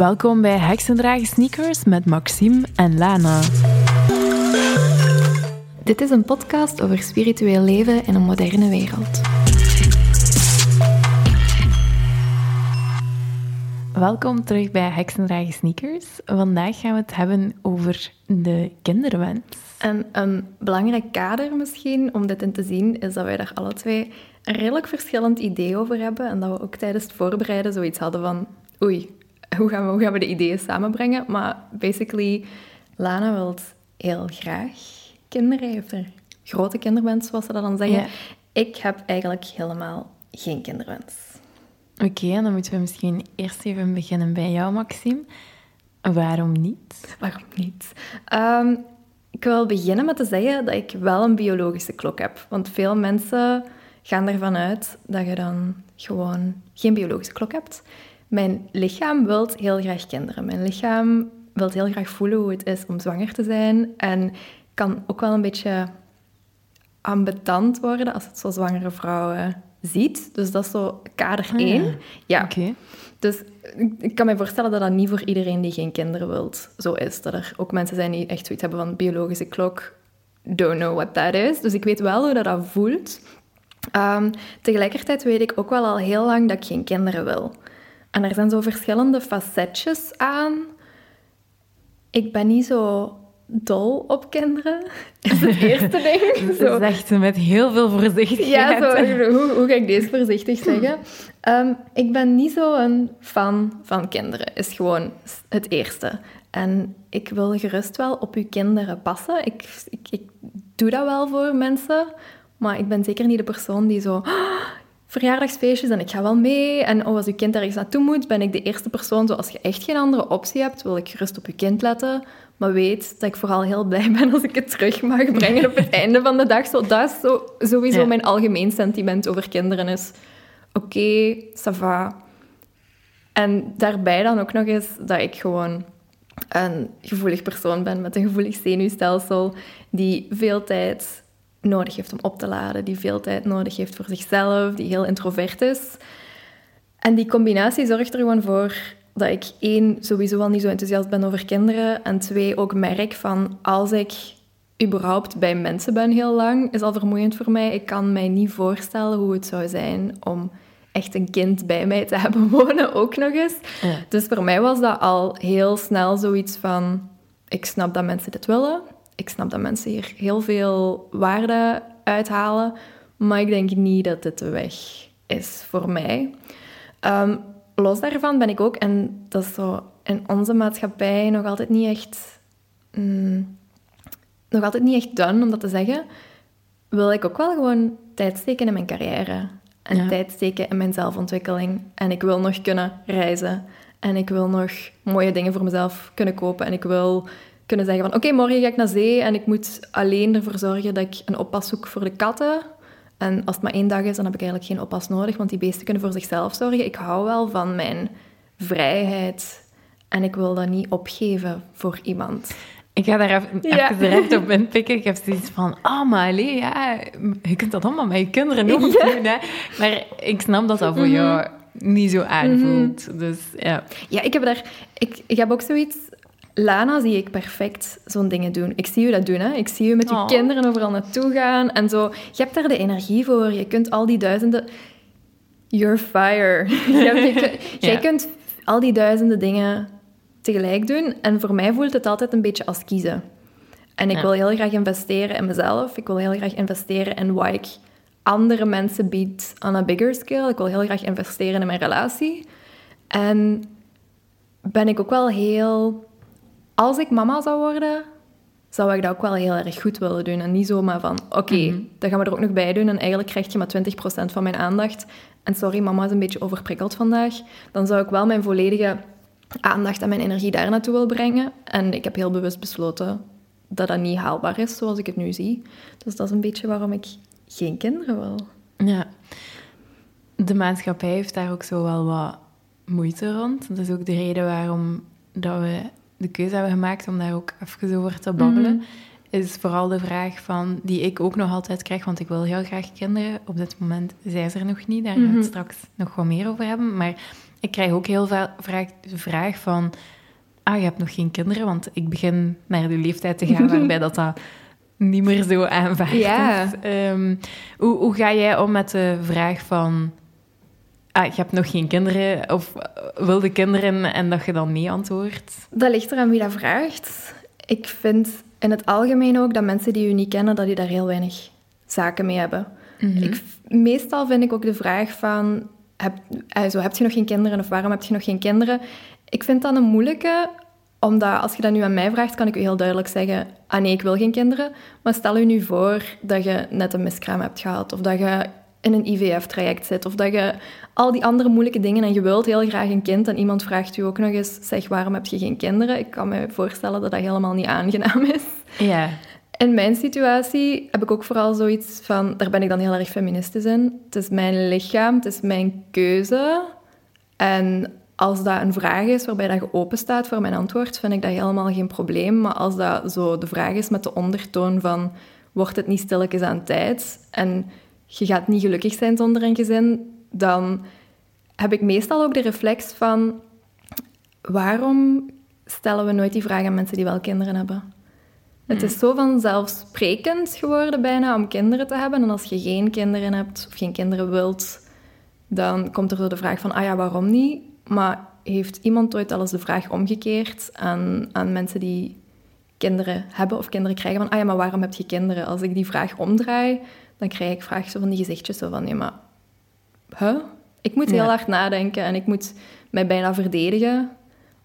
Welkom bij Heksendragen Sneakers met Maxime en Lana. Dit is een podcast over spiritueel leven in een moderne wereld. Welkom terug bij Heksendragen Sneakers. Vandaag gaan we het hebben over de kinderwens. En een belangrijk kader misschien om dit in te zien, is dat wij daar alle twee een redelijk verschillend idee over hebben. En dat we ook tijdens het voorbereiden zoiets hadden van, oei, hoe gaan we, hoe gaan we de ideeën samenbrengen? Maar basically, Lana wil heel graag kinderen. Heeft er grote kinderwens, zoals ze dat dan zeggen. Ja. Ik heb eigenlijk helemaal geen kinderwens. Oké, en dan moeten we misschien eerst even beginnen bij jou, Maxime. Waarom niet? Waarom niet? Ehm, ik wil beginnen met te zeggen dat ik wel een biologische klok heb. Want veel mensen gaan ervan uit dat je dan gewoon geen biologische klok hebt. Mijn lichaam wil heel graag kinderen. Mijn lichaam wil heel graag voelen hoe het is om zwanger te zijn. En kan ook wel een beetje ambetant worden als het zo zwangere vrouwen ziet. Dus dat is zo kader Ah, 1. Ja, Oké. dus ik- ik kan me voorstellen dat dat niet voor iedereen die geen kinderen wilt zo is. Dat er ook mensen zijn die echt zoiets hebben van biologische klok, don't know what that is. Dus ik weet wel hoe dat, dat voelt. Ehm, tegelijkertijd weet ik ook wel al heel lang dat ik geen kinderen wil. En er zijn zo verschillende facetjes aan. Ik ben niet zo dol op kinderen, is het eerste ding. Zo. Zegt ze met heel veel voorzichtigheid. Ja, zo, hoe, hoe ga ik deze voorzichtig zeggen? Ehm, ik ben niet zo een fan van kinderen, is gewoon het eerste. En ik wil gerust wel op uw kinderen passen. Ik, ik, ik doe dat wel voor mensen, maar ik ben zeker niet de persoon die zo... "Ah, verjaardagsfeestjes en ik ga wel mee. En oh, als uw kind ergens naartoe moet, ben ik de eerste persoon. Zo, als je echt geen andere optie hebt, wil ik gerust op uw kind letten. Maar weet dat ik vooral heel blij ben als ik het terug mag brengen op het einde van de dag. Zo, dat is zo, sowieso Ja. mijn algemeen sentiment over kinderen. Is oké, ça va. En daarbij dan ook nog eens dat ik gewoon een gevoelig persoon ben met een gevoelig zenuwstelsel die veel tijd nodig heeft om op te laden, die veel tijd nodig heeft voor zichzelf, die heel introvert is. En die combinatie zorgt er gewoon voor dat ik één, sowieso al niet zo enthousiast ben over kinderen en twee, ook merk van als ik überhaupt bij mensen ben heel lang, is al vermoeiend voor mij. Ik kan mij niet voorstellen hoe het zou zijn om echt een kind bij mij te hebben wonen, ook nog eens. Ja. Dus voor mij was dat al heel snel zoiets van... Ik snap dat mensen dit willen. Ik snap dat mensen hier heel veel waarde uithalen. Maar ik denk niet dat dit de weg is voor mij. Ehm, los daarvan ben ik ook... En dat is zo in onze maatschappij nog altijd niet echt... mm, nog altijd niet echt done om dat te zeggen. Wil ik ook wel gewoon tijd steken in mijn carrière. En Ja. tijd steken in mijn zelfontwikkeling. En ik wil nog kunnen reizen. En ik wil nog mooie dingen voor mezelf kunnen kopen. En ik wil kunnen zeggen van... Oké, morgen ga ik naar zee en ik moet alleen ervoor zorgen dat ik een oppas zoek voor de katten. En als het maar één dag is, dan heb ik eigenlijk geen oppas nodig. Want die beesten kunnen voor zichzelf zorgen. Ik hou wel van mijn vrijheid. En ik wil dat niet opgeven voor iemand. Ik ga daar even, Ja. even direct op inpikken. Ik heb zoiets van, ah, maar allee, ja, je kunt dat allemaal met je kinderen ook doen, hè. Maar ik snap dat dat voor Mhm. jou niet zo aanvoelt. Dus ja. Ja, ik heb daar... Ik, ik heb ook zoiets... Lana zie ik perfect zo'n dingen doen. Ik zie je dat doen, hè. Ik zie je met je Oh. kinderen overal naartoe gaan en zo. Je hebt daar de energie voor. Je kunt al die duizenden... You're fire. Je je Jij Ja. kunt al die duizenden dingen tegelijk doen. En voor mij voelt het altijd een beetje als kiezen. En ik Ja. wil heel graag investeren in mezelf. Ik wil heel graag investeren in wat ik andere mensen bied on a bigger scale. Ik wil heel graag investeren in mijn relatie. En ben ik ook wel heel... Als ik mama zou worden, zou ik dat ook wel heel erg goed willen doen. En niet zomaar van, oké, Mhm. dat gaan we er ook nog bij doen. En eigenlijk krijg je maar 20% van mijn aandacht. En sorry, mama is een beetje overprikkeld vandaag. Dan zou ik wel mijn volledige aandacht en mijn energie daar naartoe willen brengen. En ik heb heel bewust besloten dat dat niet haalbaar is, zoals ik het nu zie. Dus dat is een beetje waarom ik geen kinderen wil. ja. De maatschappij heeft daar ook zo wel wat moeite rond. Dat is ook de reden waarom dat we de keuze hebben gemaakt om daar ook even over te babbelen. Mhm. Is vooral de vraag van, die ik ook nog altijd krijg, want ik wil heel graag kinderen. Op dit moment zijn ze er nog niet, daar gaan we Mhm. het straks nog wat meer over hebben. Maar ik krijg ook heel veel vraag, de vraag van... Ah, je hebt nog geen kinderen, want ik begin naar de leeftijd te gaan waarbij dat, dat niet meer zo aanvaard Ja. is. Ehm, hoe, hoe ga jij om met de vraag van... Ah, je hebt nog geen kinderen, of eh, wilde kinderen, en dat je dan nee antwoordt? Dat ligt eraan wie dat vraagt. Ik vind in het algemeen ook dat mensen die u niet kennen, dat die daar heel weinig zaken mee hebben. ik, meestal vind ik ook de vraag van, heb, eh, zo, heb je nog geen kinderen of waarom heb je nog geen kinderen? Ik vind dat een moeilijke, omdat als je dat nu aan mij vraagt, kan ik u heel duidelijk zeggen, ah nee, ik wil geen kinderen. Maar stel u nu voor dat je net een miskraam hebt gehad, of dat je in een IVF-traject zit, of dat je al die andere moeilijke dingen en je wilt heel graag een kind en iemand vraagt u ook nog eens, zeg, waarom heb je geen kinderen? Ik kan me voorstellen dat dat helemaal niet aangenaam is. Ja. In mijn situatie heb ik ook vooral zoiets van, daar ben ik dan heel erg feministisch in. Het is mijn lichaam, het is mijn keuze. En als dat een vraag is waarbij dat je open staat voor mijn antwoord, vind ik dat helemaal geen probleem. Maar als dat zo de vraag is met de ondertoon van, wordt het niet stilletjes aan tijd? En je gaat niet gelukkig zijn zonder een gezin, dan heb ik meestal ook de reflex van, waarom stellen we nooit die vraag aan mensen die wel kinderen hebben? Het is zo vanzelfsprekend geworden bijna om kinderen te hebben. En als je geen kinderen hebt of geen kinderen wilt, dan komt er zo de vraag van, ah ja, waarom niet? Maar heeft iemand ooit al eens de vraag omgekeerd aan, aan mensen die kinderen hebben of kinderen krijgen? Van, ah ja, maar waarom heb je kinderen? Als ik die vraag omdraai, dan krijg ik vraag zo van die gezichtjes zo van, nee, maar... Huh? Ik moet heel Ja. hard nadenken en ik moet mij bijna verdedigen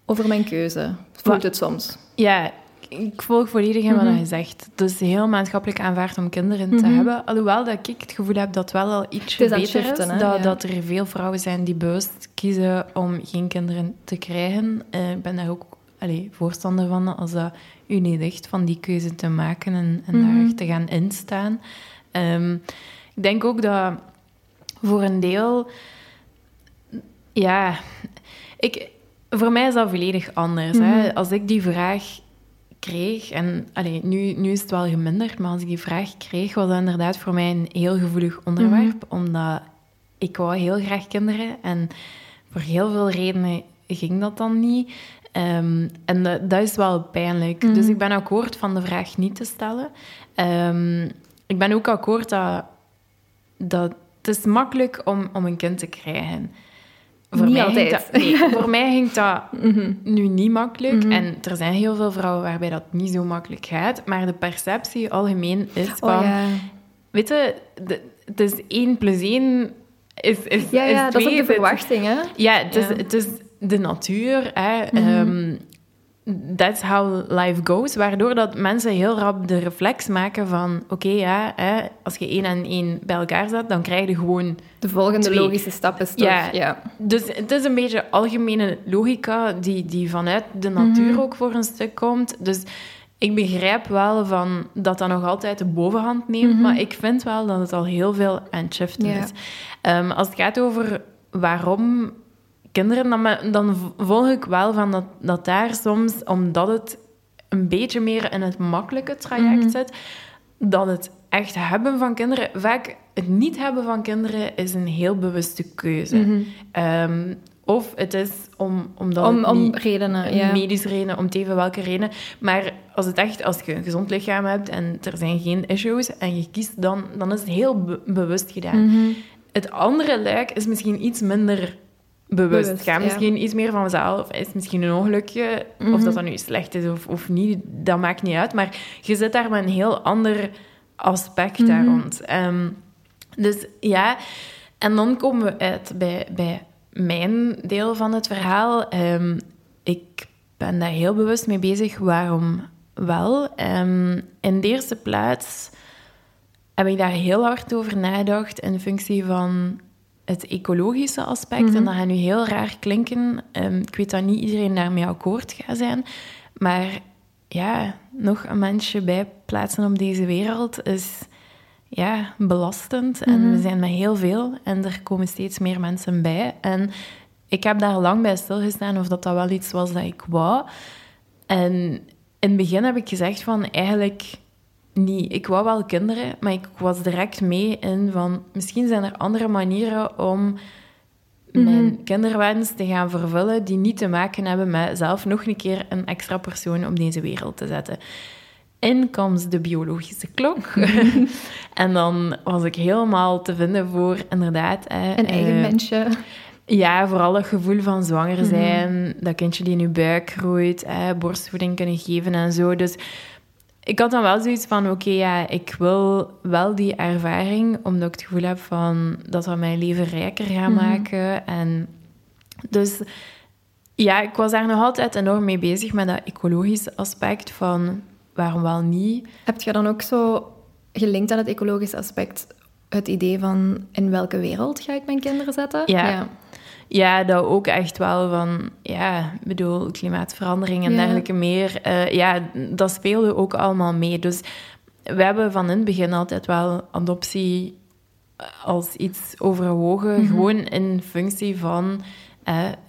over mijn keuze. Voelt het soms. Ja, ik volg volledig in wat je zegt. Het is heel maatschappelijk aanvaard om kinderen te hebben. Alhoewel dat ik het gevoel heb dat wel al is het beter shiften, is. Dat, Ja. dat er veel vrouwen zijn die bewust kiezen om geen kinderen te krijgen. Eh, ik ben daar ook allee, voorstander van, als dat u niet ligt, van die keuze te maken en, en daar echt te gaan instaan. Ehm, ik denk ook dat voor een deel... Ja, ik, voor mij is dat volledig anders. hè. Als ik die vraag kreeg, en allee, nu, nu is het wel geminderd, maar als ik die vraag kreeg, was dat inderdaad voor mij een heel gevoelig onderwerp, omdat ik wou heel graag kinderen en voor heel veel redenen ging dat dan niet. Ehm, en dat, dat is wel pijnlijk. Dus ik ben akkoord van de vraag niet te stellen. Ehm, ik ben ook akkoord dat, dat het is makkelijk om, om een kind te krijgen. Niet mij altijd. dat- nee, voor mij ging dat nu niet makkelijk. En er zijn heel veel vrouwen waarbij dat niet zo makkelijk gaat. Maar de perceptie algemeen is van... Oh ja. Weet je, het is één plus één is, is, Ja, ja is dat is ook de verwachting, hè? Ja, het is, Ja. Mhm. het is de natuur. Hè. Ehm, that's how life goes. Waardoor dat mensen heel rap de reflex maken van... Oké, ja, hè, als je één en één bij elkaar zet, dan krijg je gewoon... De volgende Twee. logische stap is toch... Ja. Ja. Dus het is een beetje algemene logica die, die vanuit de natuur Mhm. ook voor een stuk komt. Dus ik begrijp wel van dat dat nog altijd de bovenhand neemt, maar ik vind wel dat het al heel veel aan het shiften Mhm. Ja. is. Ehm, als het gaat over waarom kinderen, dan, dan volg ik wel van dat, dat daar soms, omdat het een beetje meer in het makkelijke traject Mhm. zit, dat het echt hebben van kinderen, vaak het niet hebben van kinderen is een heel bewuste keuze. Ehm, of het is om, omdat Mhm. Om, om niet redenen, ja. medische reden, om te even welke reden. Maar als het echt, als je een gezond lichaam hebt en er zijn geen issues en je kiest dan, dan is het heel be- bewust gedaan. Mhm. Het andere luik is misschien iets minder bewust. Bewust, Ga ja. misschien iets meer van mezelf. Is misschien een ongelukje. Mhm. Of dat dat nu slecht is of, of niet, dat maakt niet uit. Maar je zit daar met een heel ander aspect Mhm. daar rond. Ehm, dus ja, en dan komen we uit bij, bij mijn deel van het verhaal. Ehm, ik ben daar heel bewust mee bezig. Waarom wel? Ehm, in de eerste plaats heb ik daar heel hard over nagedacht in functie van het ecologische aspect. En dat gaat nu heel raar klinken. Ehm, ik weet dat niet iedereen daarmee akkoord gaat zijn. Maar ja, nog een mensje bij plaatsen op deze wereld is ja, belastend. En we zijn met heel veel en er komen steeds meer mensen bij. En ik heb daar lang bij stilgestaan of dat, dat wel iets was dat ik wou. En in het begin heb ik gezegd van eigenlijk niet. Ik wou wel kinderen, maar ik was direct mee in van misschien zijn er andere manieren om mijn kinderwens te gaan vervullen die niet te maken hebben met zelf nog een keer een extra persoon op deze wereld te zetten. In komt de biologische klok. en dan was ik helemaal te vinden voor inderdaad... een eigen uh, mensje. Ja, vooral het gevoel van zwanger zijn, dat kindje die in je buik groeit, borstvoeding kunnen geven en zo. Dus ik had dan wel zoiets van, oké, ja, ik wil wel die ervaring, omdat ik het gevoel heb van dat dat mijn leven rijker gaat mhm. maken. En dus ja, ik was daar nog altijd enorm mee bezig met dat ecologische aspect van waarom wel niet. Heb je dan ook zo gelinkt aan het ecologische aspect het idee van in welke wereld ga ik mijn kinderen zetten? ja. Ja, dat ook echt wel van, ja, bedoel, klimaatverandering en dergelijke meer. Uh, ja, dat speelde ook allemaal mee. Dus we hebben van in het begin altijd wel adoptie als iets overwogen, mhm. gewoon in functie van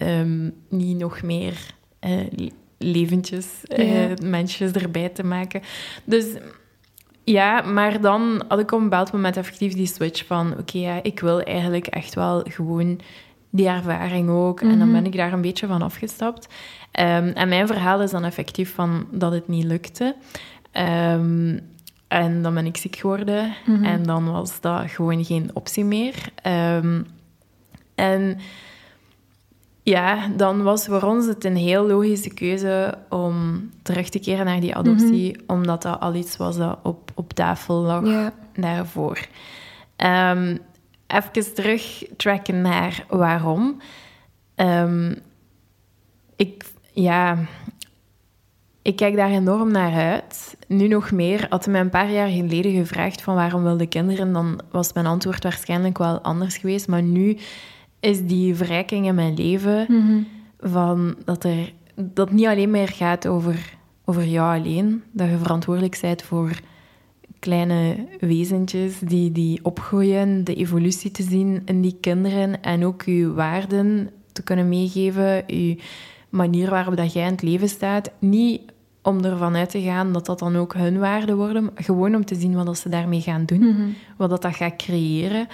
uh, niet nog meer uh, leventjes, ja. mensjes erbij te maken. Dus ja, maar dan had ik op een bepaald moment effectief die switch van, oké, ja, ik wil eigenlijk echt wel gewoon die ervaring ook. En dan mhm. ben ik daar een beetje van afgestapt. Um, en mijn verhaal is dan effectief van dat het niet lukte. Um, en dan ben ik ziek geworden. Mhm. En dan was dat gewoon geen optie meer. Um, en ja, dan was voor ons het een heel logische keuze om terug te keren naar die adoptie. Mhm. Omdat dat al iets was dat op, op tafel lag daarvoor. Um, even terugtrekken naar waarom. Um, ik, ja, ik kijk daar enorm naar uit. Nu nog meer. Had me een paar jaar geleden gevraagd van waarom wilde kinderen, dan was mijn antwoord waarschijnlijk wel anders geweest. Maar nu is die verrijking in mijn leven mhm. van dat er dat niet alleen meer gaat over, over jou alleen, dat je verantwoordelijk bent voor kleine wezentjes die, die opgroeien, de evolutie te zien in die kinderen en ook uw waarden te kunnen meegeven, uw manier waarop dat jij in het leven staat. Niet om ervan uit te gaan dat dat dan ook hun waarden worden, gewoon om te zien wat ze daarmee gaan doen, mhm. wat dat, dat gaat creëren.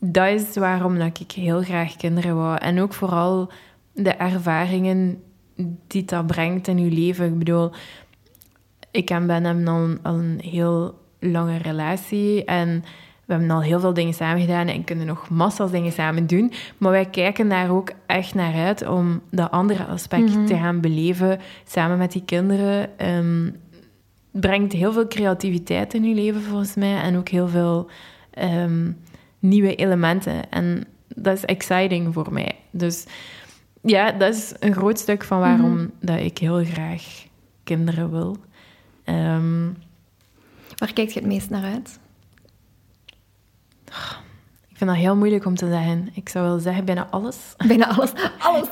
Dat is waarom dat ik heel graag kinderen wou. En ook vooral de ervaringen die dat brengt in uw leven. Ik bedoel, ik en Ben hebben al, al een heel lange relatie en we hebben al heel veel dingen samen gedaan en kunnen nog massas dingen samen doen. Maar wij kijken daar ook echt naar uit om dat andere aspect mhm. te gaan beleven samen met die kinderen. Um, brengt heel veel creativiteit in je leven volgens mij en ook heel veel ehm, nieuwe elementen. En dat is exciting voor mij. Dus ja, dat is een groot stuk van waarom mhm. dat ik heel graag kinderen wil. Um, Waar kijkt je het meest naar uit? Ik vind dat heel moeilijk om te zeggen. Ik zou wel zeggen bijna alles. Bijna alles? Alles?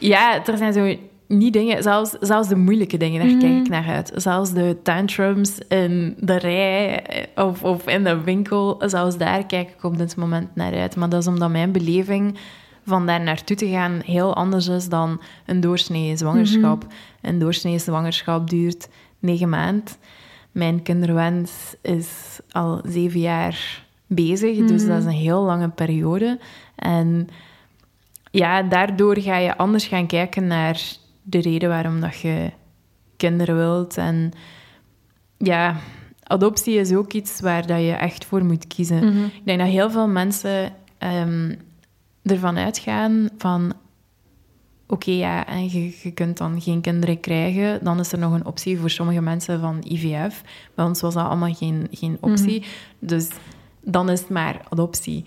ja, er zijn zo niet dingen... Zelfs, zelfs de moeilijke dingen, daar kijk ik mhm. naar uit. Zelfs de tantrums in de rij of, of in de winkel. Zelfs daar kijk ik op dit moment naar uit. Maar dat is omdat mijn beleving van daar naartoe te gaan heel anders is dan een doorsnee zwangerschap. Mhm. Een doorsnee zwangerschap duurt negen maanden. Mijn kinderwens is al zeven jaar bezig, dus dat is een heel lange periode. En ja, daardoor ga je anders gaan kijken naar de reden waarom dat je kinderen wilt. En ja, adoptie is ook iets waar dat je echt voor moet kiezen. Mhm. Ik denk dat heel veel mensen um, ervan uitgaan van oké, ja, en je, je kunt dan geen kinderen krijgen, dan is er nog een optie voor sommige mensen van IVF. Bij ons was dat allemaal geen, geen optie. Mhm. Dus dan is het maar adoptie.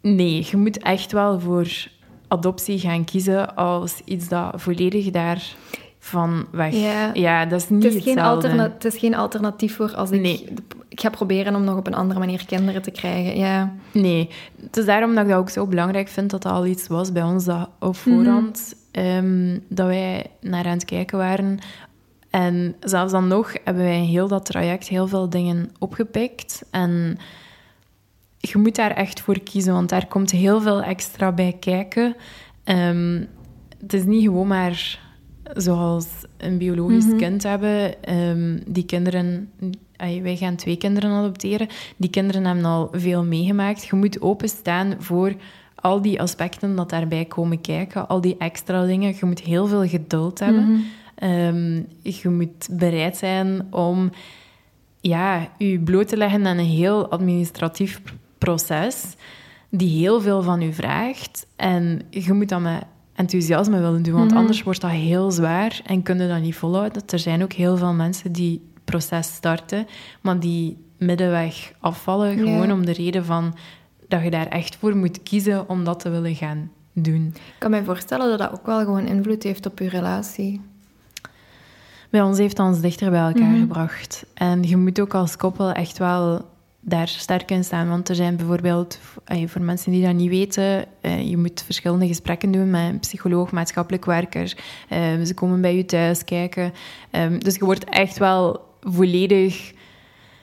Nee, je moet echt wel voor adoptie gaan kiezen als iets dat volledig daar van weg. Ja, ja dat is niet het is, geen het is geen alternatief voor als ik... Nee. Ik ga proberen om nog op een andere manier kinderen te krijgen, ja. Nee, het is daarom dat ik dat ook zo belangrijk vind dat dat al iets was bij ons dat op voorhand... Mm dat wij naar aan het kijken waren. En zelfs dan nog hebben wij in heel dat traject heel veel dingen opgepikt. En je moet daar echt voor kiezen, want daar komt heel veel extra bij kijken. Um, het is niet gewoon maar zoals een biologisch mhm. kind hebben. Um, die kinderen, wij gaan twee kinderen adopteren. Die kinderen hebben al veel meegemaakt. Je moet openstaan voor al die aspecten dat daarbij komen kijken, al die extra dingen. Je moet heel veel geduld hebben. Ehm, je moet bereid zijn om ja, je bloot te leggen aan een heel administratief proces die heel veel van u vraagt. En je moet dat met enthousiasme willen doen, want anders wordt dat heel zwaar en kunnen dat niet volhouden. Er zijn ook heel veel mensen die proces starten, maar die middenweg afvallen, gewoon om de reden van dat je daar echt voor moet kiezen om dat te willen gaan doen. Ik kan me voorstellen dat dat ook wel gewoon invloed heeft op je relatie. Bij ons heeft dat ons dichter bij elkaar mhm. gebracht. En je moet ook als koppel echt wel daar sterk in staan. Want er zijn bijvoorbeeld, voor mensen die dat niet weten, eh, je moet verschillende gesprekken doen met een psycholoog, maatschappelijk werker. Eh, ze komen bij je thuis kijken. Ehm, dus je wordt echt wel volledig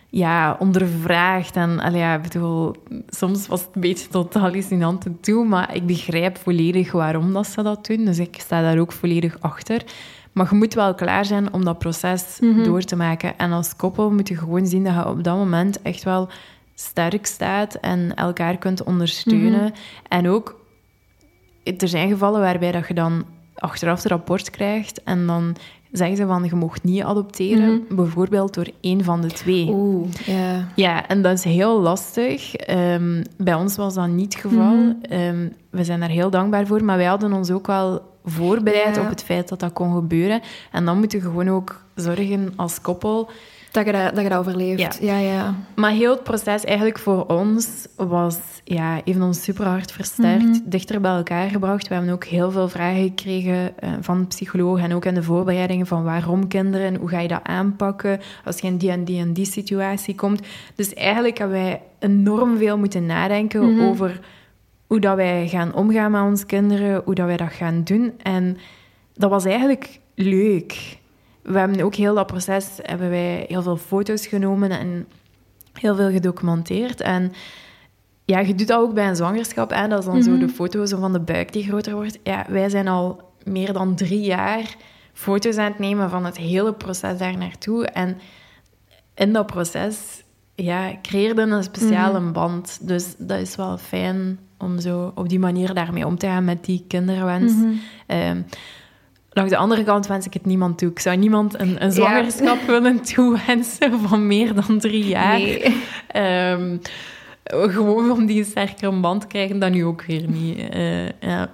ja, ondervraagd. En allee, ja, bedoel, soms was het een beetje tot hallucinant toe, maar ik begrijp volledig waarom dat ze dat doen. Dus ik sta daar ook volledig achter. Maar je moet wel klaar zijn om dat proces mhm. door te maken. En als koppel moet je gewoon zien dat je op dat moment echt wel sterk staat en elkaar kunt ondersteunen. Mhm. En ook, er zijn gevallen waarbij dat je dan achteraf het rapport krijgt en dan zeggen ze van je mocht niet adopteren, mhm. bijvoorbeeld door één van de twee. Oeh, ja. Ja, en dat is heel lastig. Ehm, bij ons was dat niet het geval. Ehm, we zijn daar heel dankbaar voor, maar wij hadden ons ook wel voorbereid op het feit dat dat kon gebeuren. En dan moet je gewoon ook zorgen als koppel... Dat je dat, dat, je dat overleeft. Ja. ja. Maar heel het proces eigenlijk voor ons was... Ja, heeft ons super hard versterkt, mhm. dichter bij elkaar gebracht. We hebben ook heel veel vragen gekregen uh, van psychologen en ook in de voorbereidingen van waarom kinderen, hoe ga je dat aanpakken als je in die en die en die situatie komt. Dus eigenlijk hebben wij enorm veel moeten nadenken mhm. over hoe dat wij gaan omgaan met onze kinderen, hoe dat wij dat gaan doen. En dat was eigenlijk leuk. We hebben ook heel dat proces, hebben wij heel veel foto's genomen en heel veel gedocumenteerd. En ja, je doet dat ook bij een zwangerschap. Hè? Dat is dan zo mhm. de foto zo van de buik die groter wordt. Ja, wij zijn al meer dan drie jaar foto's aan het nemen van het hele proces daar naartoe. En in dat proces ja, creëerde een speciale mhm. band. Dus dat is wel fijn om zo op die manier daarmee om te gaan met die kinderwens. Mm langs de andere kant wens ik het niemand toe. Ik zou niemand een, een zwangerschap willen toewensen van meer dan drie jaar. Nee. Ehm, gewoon om die sterkere band te krijgen, dan nu ook weer niet. Uh, ja.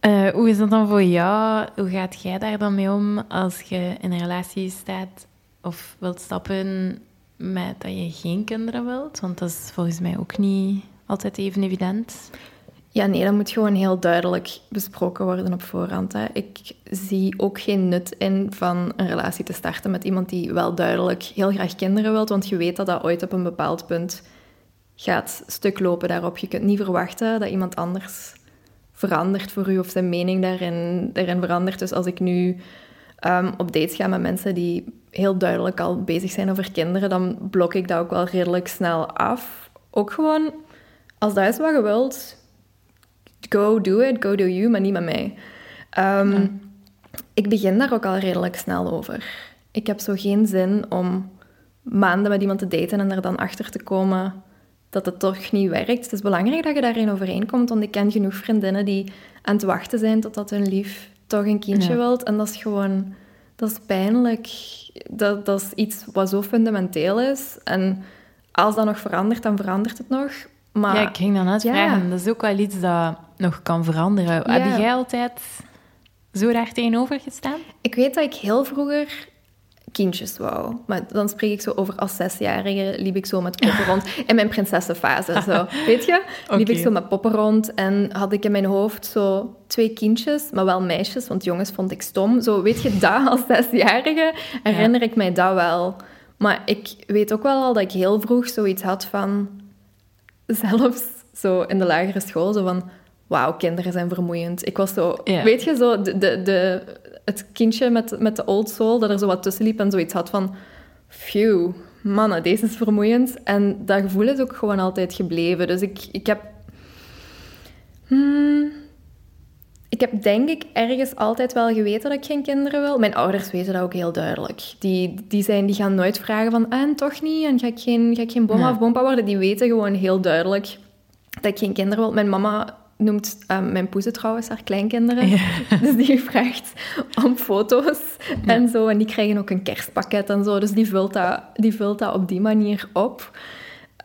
Uh, hoe is dat dan voor jou? Hoe gaat jij daar dan mee om als je in een relatie staat of wilt stappen met dat je geen kinderen wilt? Want dat is volgens mij ook niet altijd even evident. Ja, nee, dat moet gewoon heel duidelijk besproken worden op voorhand. Hè. Ik zie ook geen nut in van een relatie te starten met iemand die wel duidelijk heel graag kinderen wilt, want je weet dat dat ooit op een bepaald punt gaat stuk lopen daarop. Je kunt niet verwachten dat iemand anders verandert voor u of zijn mening daarin, daarin verandert. Dus als ik nu um, op dates ga met mensen die heel duidelijk al bezig zijn over kinderen, dan blok ik dat ook wel redelijk snel af. Ook gewoon als dat is wat je wilt, go do it, go do you, maar niet met mij. Ehm, ik begin daar ook al redelijk snel over. Ik heb zo geen zin om maanden met iemand te daten en er dan achter te komen dat het toch niet werkt. Het is belangrijk dat je daarin overeenkomt, want ik ken genoeg vriendinnen die aan het wachten zijn totdat hun lief toch een kindje ja. wilt. En dat is gewoon... Dat is pijnlijk. Dat, dat is iets wat zo fundamenteel is. En als dat nog verandert, dan verandert het nog. Maar, ja, ik ging dan vragen. Dat is ook wel iets dat nog kan veranderen. Heb jij altijd zo daar tegenover gestaan? Ik weet dat ik heel vroeger kindjes wou. Maar dan spreek ik zo over als zesjarige liep ik zo met poppen rond. In mijn prinsessenfase, zo. Weet je? Liep ik zo met poppen rond en had ik in mijn hoofd zo twee kindjes, maar wel meisjes, want jongens vond ik stom. Zo, weet je dat als zesjarige? Herinner ik mij dat wel. Maar ik weet ook wel al dat ik heel vroeg zoiets had van zelfs zo in de lagere school, zo van... Wauw, kinderen zijn vermoeiend. Ik was zo... Weet je, zo de, de, de, het kindje met, met de old soul, dat er zo wat tussen liep en zoiets had van... Phew, mannen, deze is vermoeiend. En dat gevoel is ook gewoon altijd gebleven. Dus ik, ik heb... Hmm, ik heb denk ik ergens altijd wel geweten dat ik geen kinderen wil. Mijn ouders weten dat ook heel duidelijk. Die, die, zijn, die gaan nooit vragen van, ah, en toch niet? En ga ik geen, ga ik geen bomma of bompa worden? Die weten gewoon heel duidelijk dat ik geen kinderen wil. Mijn mama noemt um, mijn poezen trouwens haar kleinkinderen. Dus die vraagt om foto's en zo. En die krijgen ook een kerstpakket en zo. Dus die vult dat, die vult dat op die manier op.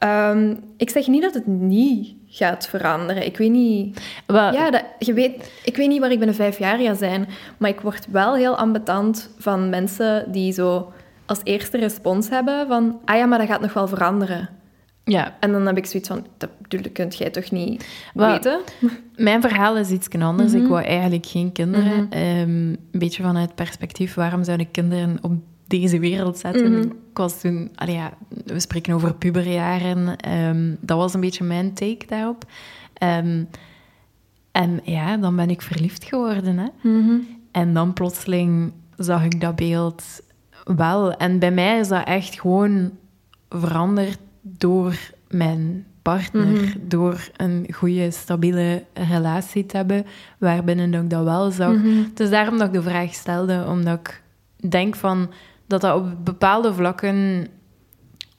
Um, ik zeg niet dat het niet gaat veranderen. Ik weet niet... Ja, dat, je weet, ik weet niet waar ik binnen vijf jaar ga zijn, maar ik word wel heel ambetant van mensen die zo als eerste respons hebben van ah ja, maar dat gaat nog wel veranderen. Ja. En dan heb ik zoiets van, dat, kunt jij toch niet weten? Mijn verhaal is iets anders. Ik mhm. wou eigenlijk geen kinderen. Mhm. Ehm, een beetje vanuit perspectief, waarom zou ik kinderen op deze wereld zetten? Mhm. Ik was toen, ja, we spreken over puberjaren. Um, dat was een beetje mijn take daarop. Um, en ja, dan ben ik verliefd geworden. Hè? En dan plotseling zag ik dat beeld wel. En bij mij is dat echt gewoon veranderd door mijn partner. Mhm. Door een goede, stabiele relatie te hebben, waarbinnen ik dat wel zag. Mm Het is daarom dat ik de vraag stelde, omdat ik denk van, dat dat op bepaalde vlakken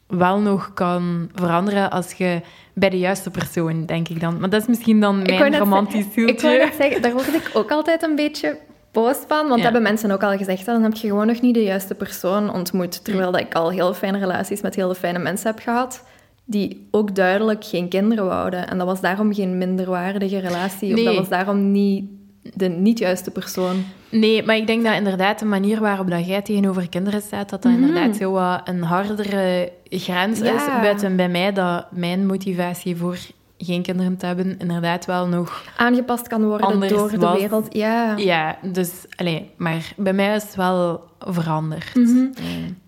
wel nog kan veranderen als je bij de juiste persoon, denk ik dan. Maar dat is misschien dan mijn romantisch zieltje. Ik wil net zeggen, daar word ik ook altijd een beetje boos van. Want dat hebben mensen ook al gezegd. Dan heb je gewoon nog niet de juiste persoon ontmoet. Terwijl dat ik al heel fijne relaties met hele fijne mensen heb gehad. Die ook duidelijk geen kinderen wouden. En dat was daarom geen minderwaardige relatie. Of dat was daarom niet de niet juiste persoon. Nee, maar ik denk dat inderdaad de manier waarop dat jij tegenover kinderen staat, dat dat mhm. inderdaad zo wat een hardere grens is. Buiten bij mij dat mijn motivatie voor geen kinderen te hebben, inderdaad wel nog... Aangepast kan worden door de wereld, ja. Ja, dus... Allez, maar bij mij is het wel veranderd. Mhm.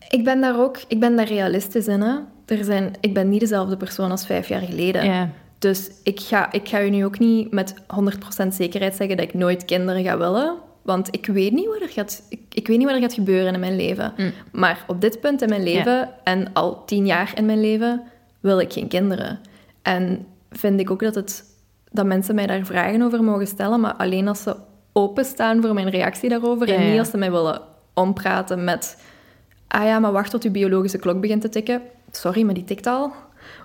Ik ben daar ook... Ik ben daar realistisch in, hè. Er zijn, ik ben niet dezelfde persoon als vijf jaar geleden. Ja. Dus ik ga, ik ga je nu ook niet met 100% zekerheid zeggen dat ik nooit kinderen ga willen. Want ik weet niet wat er gaat, ik, ik weet niet wat er gaat gebeuren in mijn leven. Mm. Maar op dit punt in mijn leven, en al tien jaar in mijn leven, wil ik geen kinderen. En vind ik ook dat, het, dat mensen mij daar vragen over mogen stellen, maar alleen als ze openstaan voor mijn reactie daarover en niet als ze mij willen ompraten met ah ja, maar wacht tot je biologische klok begint te tikken. Sorry, maar die tikt al.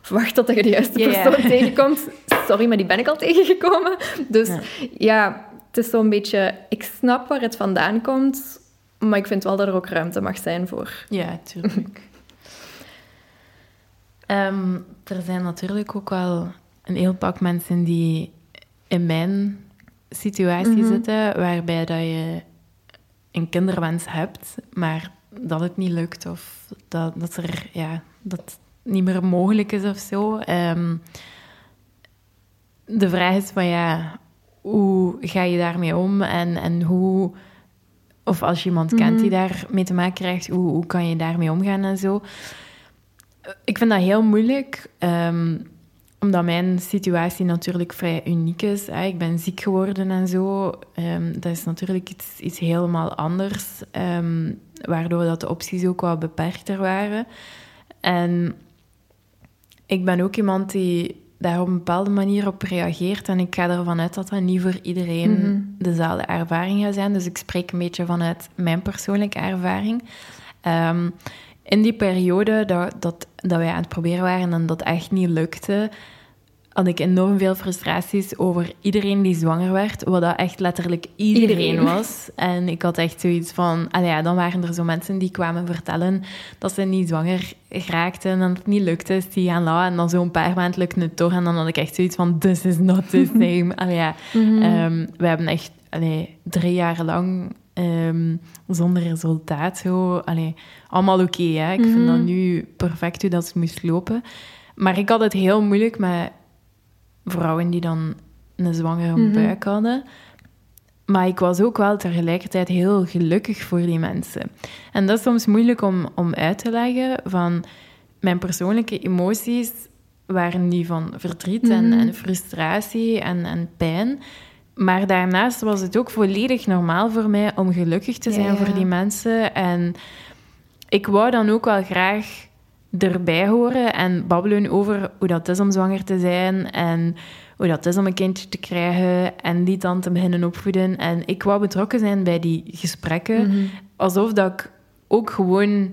Of wacht tot je de juiste persoon tegenkomt. Sorry, maar die ben ik al tegengekomen. Dus ja, het is zo'n beetje... Ik snap waar het vandaan komt, maar ik vind wel dat er ook ruimte mag zijn voor... Ja, tuurlijk. Ehm, er zijn natuurlijk ook wel een heel pak mensen die in mijn situatie mhm. zitten, waarbij dat je een kinderwens hebt, maar dat het niet lukt of dat, dat er ja, dat niet meer mogelijk is of zo. Ehm, de vraag is van ja, hoe ga je daarmee om en, en hoe, of als je iemand kent die mhm. daarmee te maken krijgt, hoe, hoe kan je daarmee omgaan en zo. Ik vind dat heel moeilijk. Ehm, omdat mijn situatie natuurlijk vrij uniek is. Hè. Ik ben ziek geworden en zo. Um, dat is natuurlijk iets, iets helemaal anders. Um, waardoor dat de opties ook wat beperkter waren. En ik ben ook iemand die daar op een bepaalde manier op reageert. En ik ga ervan uit dat dat niet voor iedereen mhm. dezelfde ervaring gaat zijn. Dus ik spreek een beetje vanuit mijn persoonlijke ervaring. Um, in die periode dat, dat, dat wij aan het proberen waren en dat echt niet lukte, had ik enorm veel frustraties over iedereen die zwanger werd, wat dat echt letterlijk iedereen, was. En ik had echt zoiets van... ja, dan waren er zo mensen die kwamen vertellen dat ze niet zwanger geraakten en dat het niet lukte, die gaan la. En dan zo'n paar maanden lukte het toch. En dan had ik echt zoiets van, this is not the same. ja, mm we hebben echt allee, drie jaar lang Ehm, zonder resultaat. Zo. Allee, allemaal oké. Okay, ik vind dat mhm. nu perfect hoe dat ze moest lopen. Maar ik had het heel moeilijk met vrouwen die dan een zwangere mm buik hadden. Maar ik was ook wel tegelijkertijd heel gelukkig voor die mensen. En dat is soms moeilijk om, om uit te leggen van mijn persoonlijke emoties waren die van verdriet en, mhm. en frustratie en, en pijn. Maar daarnaast was het ook volledig normaal voor mij om gelukkig te zijn voor die mensen. En ik wou dan ook wel graag erbij horen en babbelen over hoe dat is om zwanger te zijn en hoe dat is om een kindje te krijgen en die dan te beginnen opvoeden. En ik wou betrokken zijn bij die gesprekken, mhm. alsof dat ik ook gewoon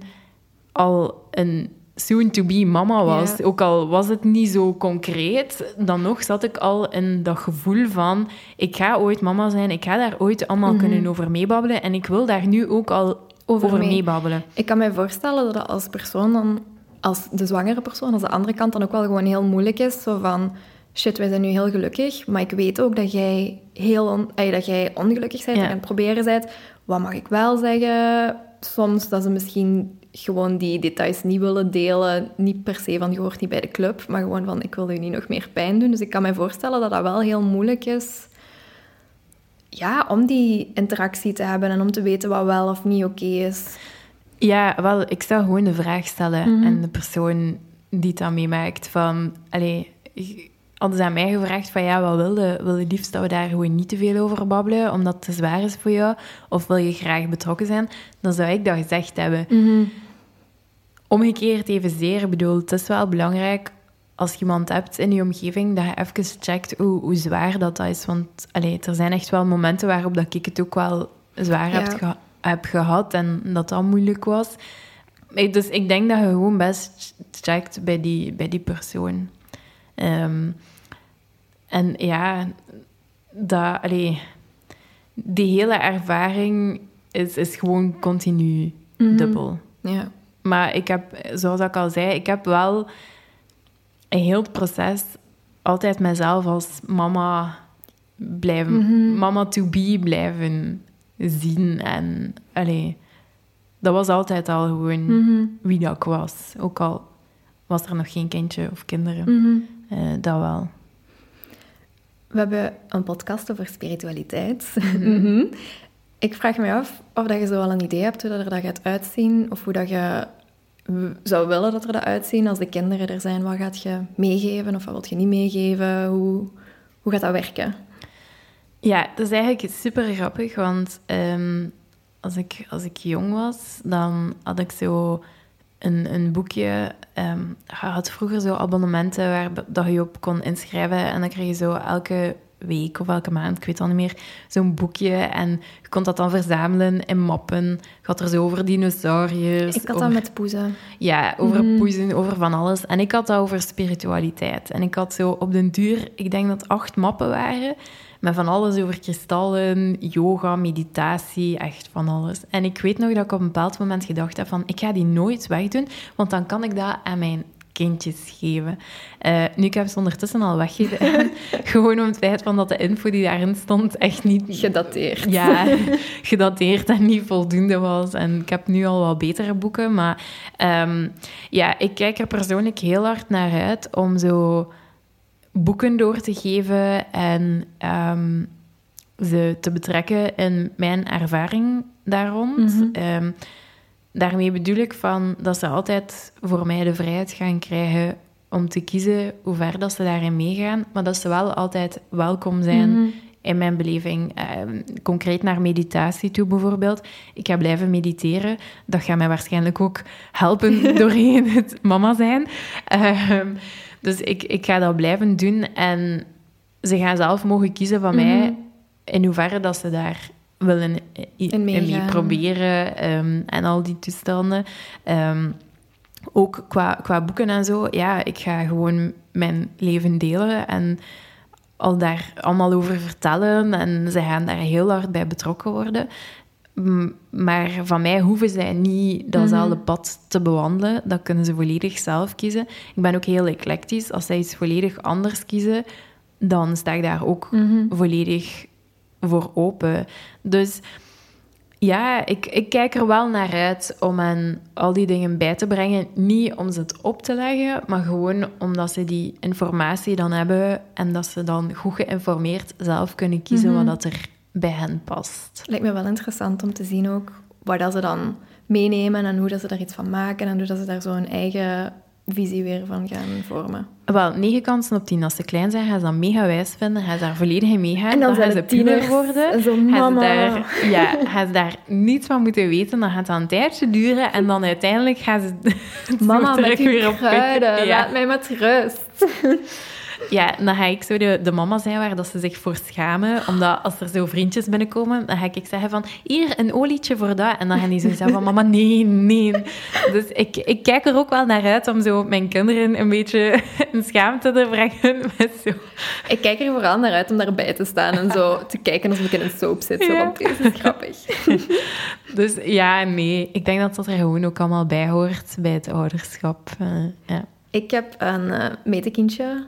al een soon-to-be mama was. Ja. Ook al was het niet zo concreet, dan nog zat ik al in dat gevoel van... Ik ga ooit mama zijn, ik ga daar ooit allemaal kunnen over meebabbelen. En ik wil daar nu ook al over, Over mee. meebabbelen. Ik kan mij voorstellen dat als persoon dan, als de zwangere persoon, als de andere kant dan ook wel gewoon heel moeilijk is. Zo van, shit, wij zijn nu heel gelukkig, maar ik weet ook dat jij, heel on- dat jij ongelukkig bent Ja. en aan het proberen bent. Wat mag ik wel zeggen? Soms dat ze misschien gewoon die details niet willen delen. Niet per se van, je hoort niet bij de club, maar gewoon van, ik wil je niet nog meer pijn doen. Dus ik kan mij voorstellen dat dat wel heel moeilijk is ja, om die interactie te hebben en om te weten wat wel of niet oké is. Ja, wel, ik zou gewoon de vraag stellen Mhm. aan de persoon die het dan meemaakt van... Allee, hadden ze aan mij gevraagd van ja, wat wil je? Wil je liefst dat we daar gewoon niet te veel over babbelen, omdat het te zwaar is voor jou? Of wil je graag betrokken zijn? Dan zou ik dat gezegd hebben. Omgekeerd evenzeer, ik bedoel, het is wel belangrijk als je iemand hebt in je omgeving, dat je even checkt hoe, hoe zwaar dat, dat is. Want allee, er zijn echt wel momenten waarop dat ik het ook wel zwaar Ja. heb, geha- heb gehad en dat dat moeilijk was. Dus ik denk dat je gewoon best checkt bij die, bij die persoon. Ehm, en ja, dat, allee, die hele ervaring is, is gewoon continu dubbel. Ja. Maar ik heb, zoals ik al zei, ik heb wel een heel het proces altijd mezelf als mama blijven, mama to be blijven zien. En allee, dat was altijd al gewoon wie dat ik was. Ook al was er nog geen kindje of kinderen. Eh, dat wel. We hebben een podcast over spiritualiteit. Mhm. Ik vraag me af of dat je zo wel een idee hebt hoe dat er dat gaat uitzien, of hoe dat je zou willen dat er dat uitzien als de kinderen er zijn. Wat gaat je meegeven of wat wil je niet meegeven? Hoe, hoe gaat dat werken? Ja, dat is eigenlijk super grappig, want ehm, als, ik, als ik jong was, dan had ik zo een, een boekje. ehm je had vroeger zo abonnementen waar dat je op kon inschrijven en dan kreeg je zo elke week of elke maand, ik weet het al niet meer, zo'n boekje en je kon dat dan verzamelen in mappen. Je had er zo over dinosauriërs. Ik had over- dat met poezen. ja, over poezen, over van alles. En ik had dat over spiritualiteit. En ik had zo op den duur, ik denk dat acht mappen waren, met van alles over kristallen, yoga, meditatie, echt van alles. En ik weet nog dat ik op een bepaald moment gedacht heb van, ik ga die nooit wegdoen, want dan kan ik dat aan mijn kindjes geven. Eh, nu, ik heb ze ondertussen al weggedaan. Gewoon om het feit van dat de info die daarin stond echt niet Gedateerd. ja, gedateerd en niet voldoende was. En ik heb nu al wel betere boeken. Maar ehm, ja, ik kijk er persoonlijk heel hard naar uit om zo boeken door te geven en ehm, ze te betrekken in mijn ervaring daar rond. Ehm, daarmee bedoel ik van dat ze altijd voor mij de vrijheid gaan krijgen om te kiezen hoe ver dat ze daarin meegaan, maar dat ze wel altijd welkom zijn in mijn beleving. Ehm, concreet naar meditatie toe bijvoorbeeld. Ik ga blijven mediteren. Dat gaat mij waarschijnlijk ook helpen doorheen het mama zijn. Dus ik, ik ga dat blijven doen en ze gaan zelf mogen kiezen van mij in hoeverre dat ze daar willen i- In mee proberen ehm, en al die toestanden. Ehm, ook qua, qua boeken en zo, ja, ik ga gewoon mijn leven delen en al daar allemaal over vertellen. En ze gaan daar heel hard bij betrokken worden. Maar van mij hoeven zij niet datzelfde pad te bewandelen. Dat kunnen ze volledig zelf kiezen. Ik ben ook heel eclectisch. Als zij iets volledig anders kiezen, dan sta ik daar ook volledig voor open. Dus ja, ik, ik kijk er wel naar uit om hen al die dingen bij te brengen. Niet om ze het op te leggen, maar gewoon omdat ze die informatie dan hebben en dat ze dan goed geïnformeerd zelf kunnen kiezen wat dat er bij hen past. Lijkt me wel interessant om te zien ook waar dat ze dan meenemen en hoe dat ze daar iets van maken en hoe dat ze daar zo hun eigen visie weer van gaan vormen. Wel, negen kansen op tien. Als ze klein zijn, gaan ze dat mega wijs vinden. Gaan ze daar volledig in meegaan. En dan gaan het ze puber tieners worden. en zo, gaan, ze mama. daar, ja, gaan ze daar niets van moeten weten. Dan gaat dat een tijdje duren. En dan uiteindelijk gaan ze... Mama, met op kruiden, Ja. laat mij met rust. Ja, dan ga ik zo de, de mama zijn waar dat ze zich voor schamen. Omdat als er zo vriendjes binnenkomen, dan ga ik zeggen van... Hier, een olietje voor dat. En dan gaan die zo zeggen van... Mama, nee, nee. Dus ik, ik kijk er ook wel naar uit om zo mijn kinderen een beetje in schaamte te brengen. Met zo. Ik kijk er vooral naar uit om daarbij te staan en zo te kijken alsof ik in een soap zit. Zo, Ja. want deze is grappig. Dus ja, nee. Ik denk dat dat er gewoon ook allemaal bij hoort bij het ouderschap. Eh, ja. Ik heb een eh metekindje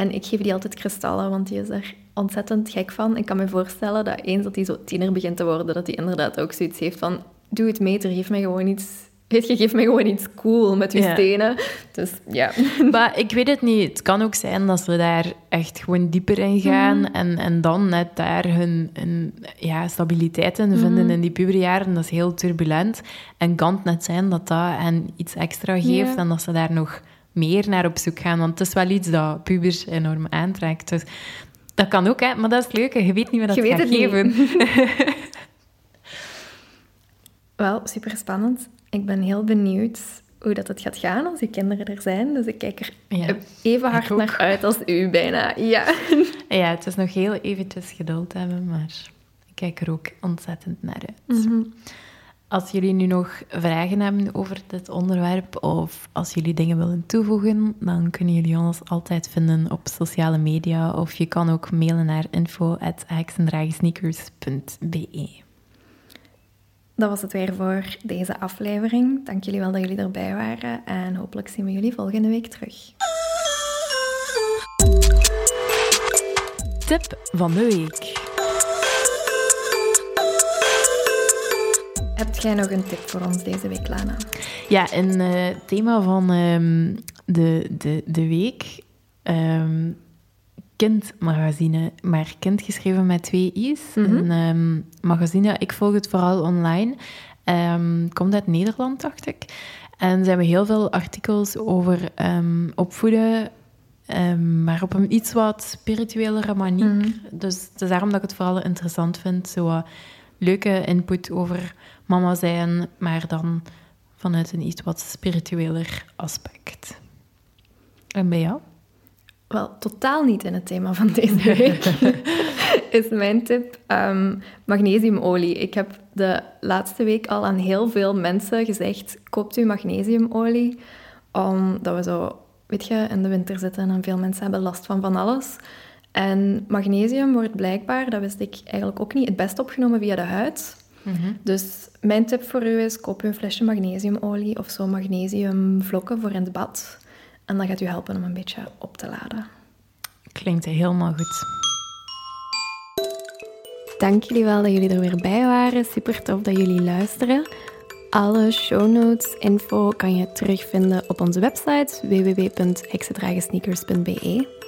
en ik geef die altijd kristallen, want die is er ontzettend gek van. Ik kan me voorstellen dat eens dat hij zo tiener begint te worden, dat hij inderdaad ook zoiets heeft van... Doe het meter, geef mij gewoon iets... Weet je, geef mij gewoon iets cool met uw Ja. stenen. Dus ja. Maar ik weet het niet. Het kan ook zijn dat ze daar echt gewoon dieper in gaan en, en dan net daar hun, hun ja, stabiliteit in vinden in die puberjaren. Dat is heel turbulent. En kan het net zijn dat dat hen iets extra geeft Ja. en dat ze daar nog meer naar op zoek gaan. Want het is wel iets dat pubers enorm aantrekt. Dus dat kan ook, hè. Maar dat is het leuke. Je weet niet wat dat Je gaat geven. Wel, super spannend. Ik ben heel benieuwd hoe dat het gaat gaan als uw kinderen er zijn. Dus ik kijk er Ja, even hard naar uit als u bijna. Ja. Ja, het is nog heel eventjes geduld hebben, maar ik kijk er ook ontzettend naar uit. Als jullie nu nog vragen hebben over dit onderwerp of als jullie dingen willen toevoegen, dan kunnen jullie ons altijd vinden op sociale media of je kan ook mailen naar info.heksendragensneakers.be. Dat was het weer voor deze aflevering. Dank jullie wel dat jullie erbij waren. En hopelijk zien we jullie volgende week terug. Tip van de week. Hebt jij nog een tip voor ons deze week, Lana? Ja, in eh, thema van ehm, de, de, de week. ehm kindmagazine, maar kind geschreven met twee i's. Een ehm, magazine, ik volg het vooral online. Komt uit Nederland, dacht ik. En ze hebben heel veel artikels over opvoeden, maar op een iets wat spirituelere manier. Dus het is daarom dat ik het vooral interessant vind. Zo leuke input over mama zijn, maar dan vanuit een iets wat spiritueler aspect. En bij jou? Wel, totaal niet in het thema van deze week. is mijn tip ehm, magnesiumolie. Ik heb de laatste week al aan heel veel mensen gezegd: koopt u magnesiumolie. Omdat we zo, weet je, in de winter zitten en veel mensen hebben last van van alles. En magnesium wordt blijkbaar, dat wist ik eigenlijk ook niet, het best opgenomen via de huid. Dus mijn tip voor u is: koop een flesje magnesiumolie of zo magnesiumvlokken voor in het bad. En dat gaat u helpen om een beetje op te laden. Klinkt helemaal goed. Dank jullie wel dat jullie er weer bij waren. Super tof dat jullie luisteren. Alle show notes, info kan je terugvinden op onze website www.heksendragensneakers.be.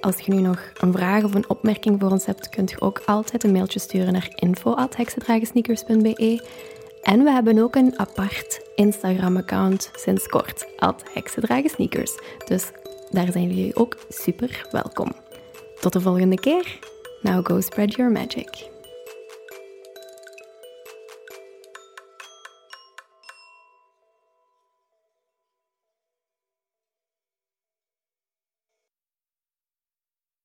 Als je nu nog een vraag of een opmerking voor ons hebt, kunt je ook altijd een mailtje sturen naar info.heksendragensneakers.be. En we hebben ook een apart Instagram-account sinds kort, at heksendragensneakers. Dus daar zijn jullie ook super welkom. Tot de volgende keer. Now go spread your magic.